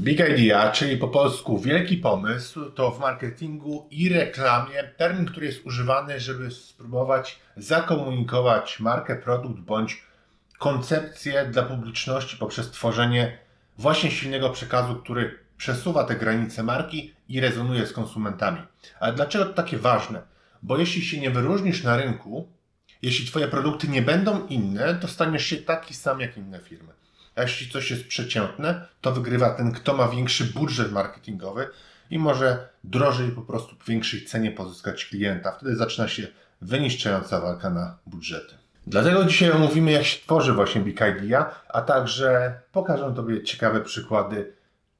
Big idea, czyli po polsku wielki pomysł, to w marketingu i reklamie termin, który jest używany, żeby spróbować zakomunikować markę, produkt bądź koncepcję dla publiczności poprzez tworzenie właśnie silnego przekazu, który przesuwa te granice marki i rezonuje z konsumentami. Ale dlaczego to takie ważne? Bo jeśli się nie wyróżnisz na rynku, jeśli Twoje produkty nie będą inne, to staniesz się taki sam jak inne firmy. Jeśli coś jest przeciętne, to wygrywa ten, kto ma większy budżet marketingowy i może drożej po prostu w większej cenie pozyskać klienta. Wtedy zaczyna się wyniszczająca walka na budżety. Dlatego dzisiaj omówimy, jak się tworzy właśnie Big Idea, a także pokażę Tobie ciekawe przykłady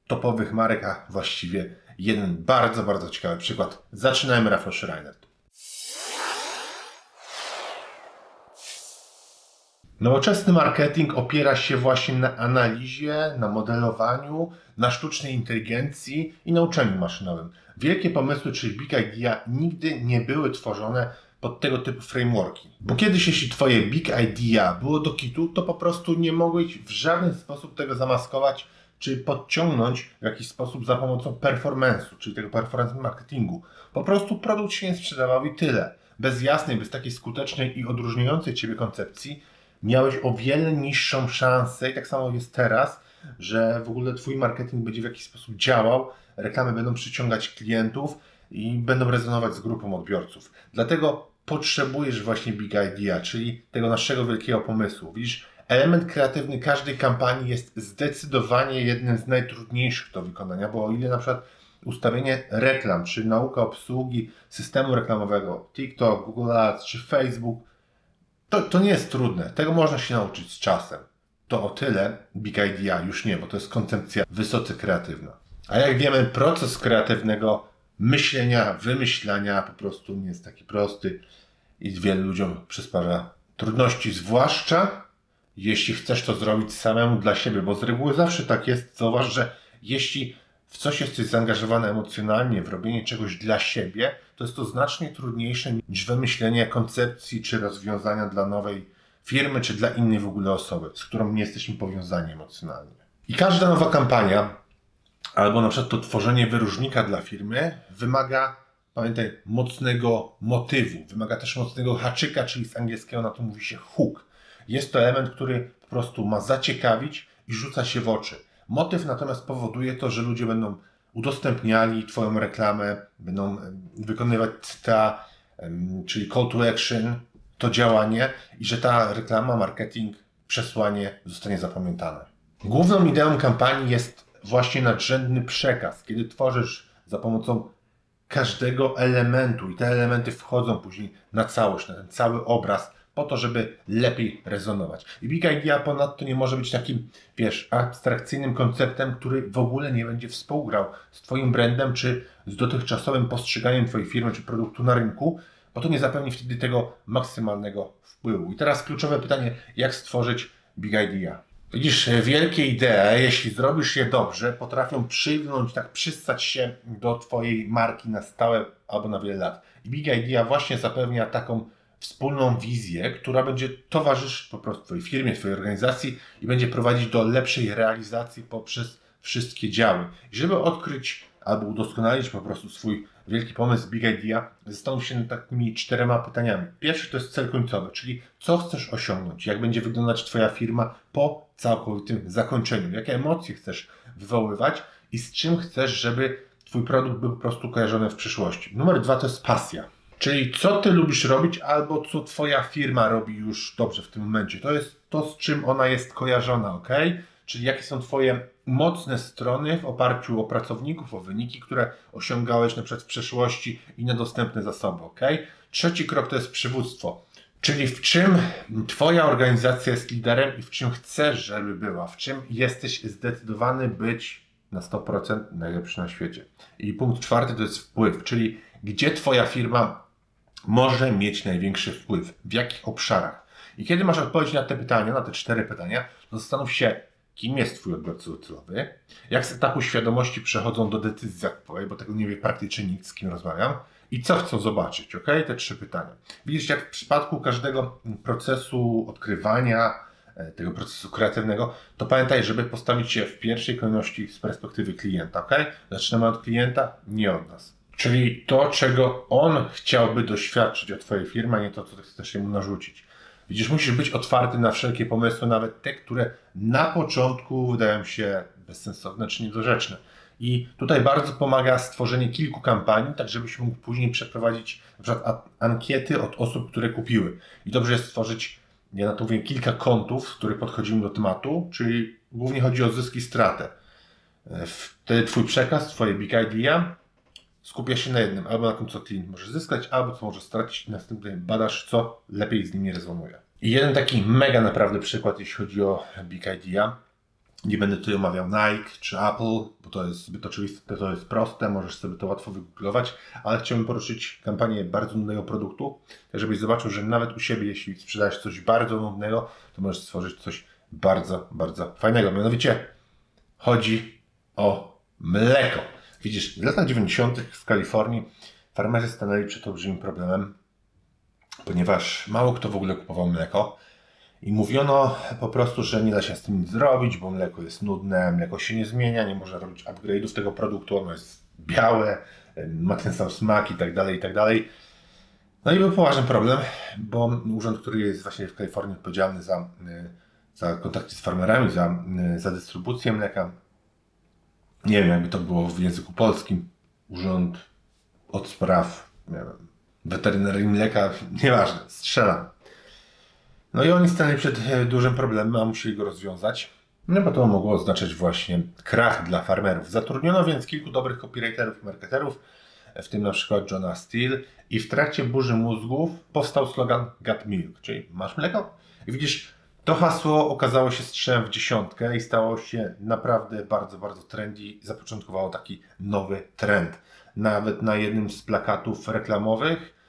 topowych marek, a właściwie jeden bardzo, bardzo ciekawy przykład. Zaczynajmy, Rafał Schreiner. Nowoczesny marketing opiera się właśnie na analizie, na modelowaniu, na sztucznej inteligencji i na uczeniu maszynowym. Wielkie pomysły, czyli Big Idea, nigdy nie były tworzone pod tego typu frameworki. Bo kiedyś, jeśli Twoje Big Idea było do kitu, to po prostu nie mogłeś w żaden sposób tego zamaskować czy podciągnąć w jakiś sposób za pomocą performance'u, czyli tego performance marketingu. Po prostu produkt się nie sprzedawał i tyle. Bez jasnej, bez takiej skutecznej i odróżniającej Ciebie koncepcji miałeś o wiele niższą szansę i tak samo jest teraz, że w ogóle Twój marketing będzie w jakiś sposób działał, reklamy będą przyciągać klientów i będą rezonować z grupą odbiorców. Dlatego potrzebujesz właśnie Big Idea, czyli tego naszego wielkiego pomysłu. Widzisz, element kreatywny każdej kampanii jest zdecydowanie jednym z najtrudniejszych do wykonania, bo o ile na przykład ustawienie reklam, czy nauka obsługi systemu reklamowego, TikTok, Google Ads, czy Facebook, to, to nie jest trudne. Tego można się nauczyć z czasem. To o tyle Big Idea już nie, bo to jest koncepcja wysoce kreatywna. A jak wiemy, proces kreatywnego myślenia, wymyślania po prostu nie jest taki prosty i wielu ludziom przysparza trudności, zwłaszcza jeśli chcesz to zrobić samemu dla siebie, bo z reguły zawsze tak jest. Zauważ, że jeśli w coś jesteś zaangażowany emocjonalnie, w robienie czegoś dla siebie, to jest to znacznie trudniejsze niż wymyślenie koncepcji czy rozwiązania dla nowej firmy, czy dla innej w ogóle osoby, z którą nie jesteśmy powiązani emocjonalnie. I każda nowa kampania, albo na przykład to tworzenie wyróżnika dla firmy, wymaga, pamiętaj, mocnego motywu, wymaga też mocnego haczyka, czyli z angielskiego na to mówi się hook. Jest to element, który po prostu ma zaciekawić i rzuca się w oczy. Motyw natomiast powoduje to, że ludzie będą udostępniali Twoją reklamę, będą wykonywać ta, czyli call to action, to działanie i że ta reklama, marketing, przesłanie zostanie zapamiętane. Główną ideą kampanii jest właśnie nadrzędny przekaz, kiedy tworzysz za pomocą każdego elementu i te elementy wchodzą później na całość, na ten cały obraz, po to, żeby lepiej rezonować. I Big Idea ponadto nie może być takim, wiesz, abstrakcyjnym konceptem, który w ogóle nie będzie współgrał z Twoim brandem, czy z dotychczasowym postrzeganiem Twojej firmy, czy produktu na rynku, bo to nie zapewni wtedy tego maksymalnego wpływu. I teraz kluczowe pytanie, jak stworzyć Big Idea? Widzisz, wielkie idee, jeśli zrobisz je dobrze, potrafią przywnąć, tak przystać się do Twojej marki na stałe albo na wiele lat. I Big Idea właśnie zapewnia taką wspólną wizję, która będzie towarzyszyć po prostu Twojej firmie, Twojej organizacji i będzie prowadzić do lepszej realizacji poprzez wszystkie działy. I żeby odkryć albo udoskonalić po prostu swój wielki pomysł, big idea, zastanów się nad takimi czterema pytaniami. Pierwszy to jest cel końcowy, czyli co chcesz osiągnąć, jak będzie wyglądać Twoja firma po całkowitym zakończeniu, jakie emocje chcesz wywoływać i z czym chcesz, żeby Twój produkt był po prostu kojarzony w przyszłości. Numer dwa to jest pasja. Czyli co ty lubisz robić, albo co twoja firma robi już dobrze w tym momencie. To jest to, z czym ona jest kojarzona, ok? Czyli jakie są twoje mocne strony w oparciu o pracowników, o wyniki, które osiągałeś na przykład w przeszłości i na dostępne zasoby, ok? Trzeci krok to jest przywództwo. Czyli w czym Twoja organizacja jest liderem i w czym chcesz, żeby była, w czym jesteś zdecydowany być na 100% najlepszy na świecie. I punkt czwarty to jest wpływ, czyli gdzie Twoja firma może mieć największy wpływ, w jakich obszarach. I kiedy masz odpowiedź na te pytania, na te cztery pytania, to zastanów się, kim jest Twój odbiorca docelowy, jak z etapu świadomości przechodzą do decyzji zakupowej, bo tego nie wie praktycznie nikt, z kim rozmawiam, i co chcą zobaczyć, ok? Te trzy pytania. Widzisz, jak w przypadku każdego procesu odkrywania e, tego procesu kreatywnego, to pamiętaj, żeby postawić się w pierwszej kolejności z perspektywy klienta, ok? Zaczynamy od klienta, nie od nas. Czyli to, czego on chciałby doświadczyć od Twojej firmy, a nie to, co Ty chcesz mu narzucić. Widzisz, musisz być otwarty na wszelkie pomysły, nawet te, które na początku wydają się bezsensowne czy niedorzeczne. I tutaj bardzo pomaga stworzenie kilku kampanii, tak żebyś mógł później przeprowadzić na przykład ankiety od osób, które kupiły. I dobrze jest stworzyć, ja na to mówię, kilka kątów, w których podchodzimy do tematu, czyli głównie chodzi o zyski stratę. Wtedy Twój przekaz, Twoje big idea skupia się na jednym, albo na tym, co klient może zyskać, albo co może stracić i następnie badasz, co lepiej z nim nie rezonuje. I jeden taki mega naprawdę przykład, jeśli chodzi o big idea, nie będę tutaj omawiał Nike czy Apple, bo to jest zbyt oczywiste, to jest proste, możesz sobie to łatwo wygooglować, ale chciałbym poruszyć kampanię bardzo nudnego produktu, tak żebyś zobaczył, że nawet u siebie, jeśli sprzedajesz coś bardzo nudnego, to możesz stworzyć coś bardzo, bardzo fajnego. Mianowicie chodzi o mleko. Widzisz, w latach 90. w Kalifornii farmerzy stanęli przed olbrzymim problemem, ponieważ mało kto w ogóle kupował mleko. I mówiono po prostu, że nie da się z tym nic zrobić, bo mleko jest nudne, mleko się nie zmienia, nie można robić upgrade'ów tego produktu, ono jest białe, ma ten sam smak i tak dalej, i tak dalej. No i był poważny problem, bo urząd, który jest właśnie w Kalifornii odpowiedzialny za, za kontakty z farmerami, za, za dystrybucję mleka, nie wiem, jakby to było w języku polskim, urząd od spraw nie wiem, weterynarii mleka, nieważne, strzelam. No i oni stanęli przed e, dużym problemem, a musieli go rozwiązać. No bo to mogło oznaczać właśnie krach dla farmerów. Zatrudniono więc kilku dobrych copywriterów i marketerów, w tym na przykład Johna Steele i w trakcie burzy mózgów powstał slogan Got Milk, czyli masz mleko? I widzisz, to hasło okazało się strzałem w dziesiątkę i stało się naprawdę bardzo, bardzo trendy. Zapoczątkowało taki nowy trend. Nawet na jednym z plakatów reklamowych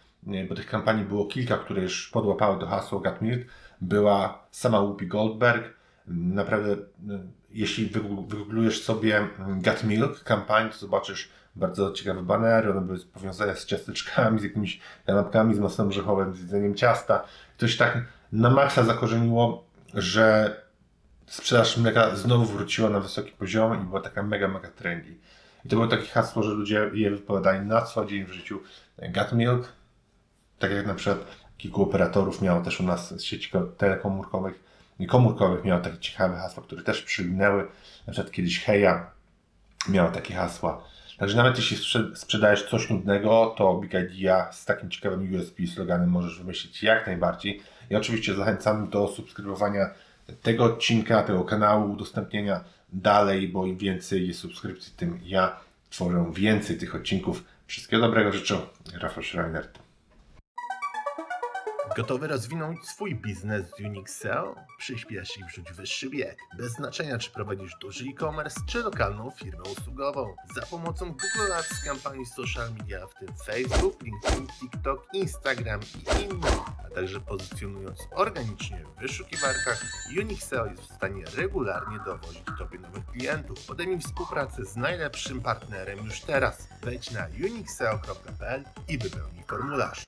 bo tych kampanii było kilka, które już podłapały to hasło Got Milk, była sama Whoopi Goldberg. Naprawdę, jeśli wygooglujesz sobie Got Milk kampanię, to zobaczysz bardzo ciekawe banery, one były powiązane z ciasteczkami, z jakimiś kanapkami, z masłem orzechowym, z jedzeniem ciasta. To się tak na maksa zakorzeniło, że sprzedaż mleka znowu wróciła na wysoki poziom i była taka mega, mega trendy. I to było takie hasło, że ludzie je wypowiadali na co dzień w życiu. Got Milk, tak jak na przykład kilku operatorów miało też u nas z sieci telekomórkowych i komórkowych miało takie ciekawe hasła, które też przywinęły. Na przykład kiedyś Heja miała takie hasła. Także nawet jeśli sprzedajesz coś nudnego, to Big Idea z takim ciekawym USB sloganem możesz wymyślić jak najbardziej. I oczywiście zachęcam do subskrybowania tego odcinka, tego kanału, udostępnienia dalej, bo im więcej jest subskrypcji, tym ja tworzę więcej tych odcinków. Wszystkiego dobrego życzę. Rafał Schreiner. Gotowy rozwinąć swój biznes z Unixel? Przyśpiesz i wrzuć wyższy bieg. Bez znaczenia, czy prowadzisz duży e-commerce, czy lokalną firmę usługową. Za pomocą Google Ads, kampanii social media, w tym Facebook, LinkedIn, TikTok, Instagram i innych, a także pozycjonując organicznie w wyszukiwarkach, Unixel jest w stanie regularnie dowozić Tobie nowych klientów. Podejmij współpracę z najlepszym partnerem już teraz. Wejdź na unixel.pl i wypełnij formularz.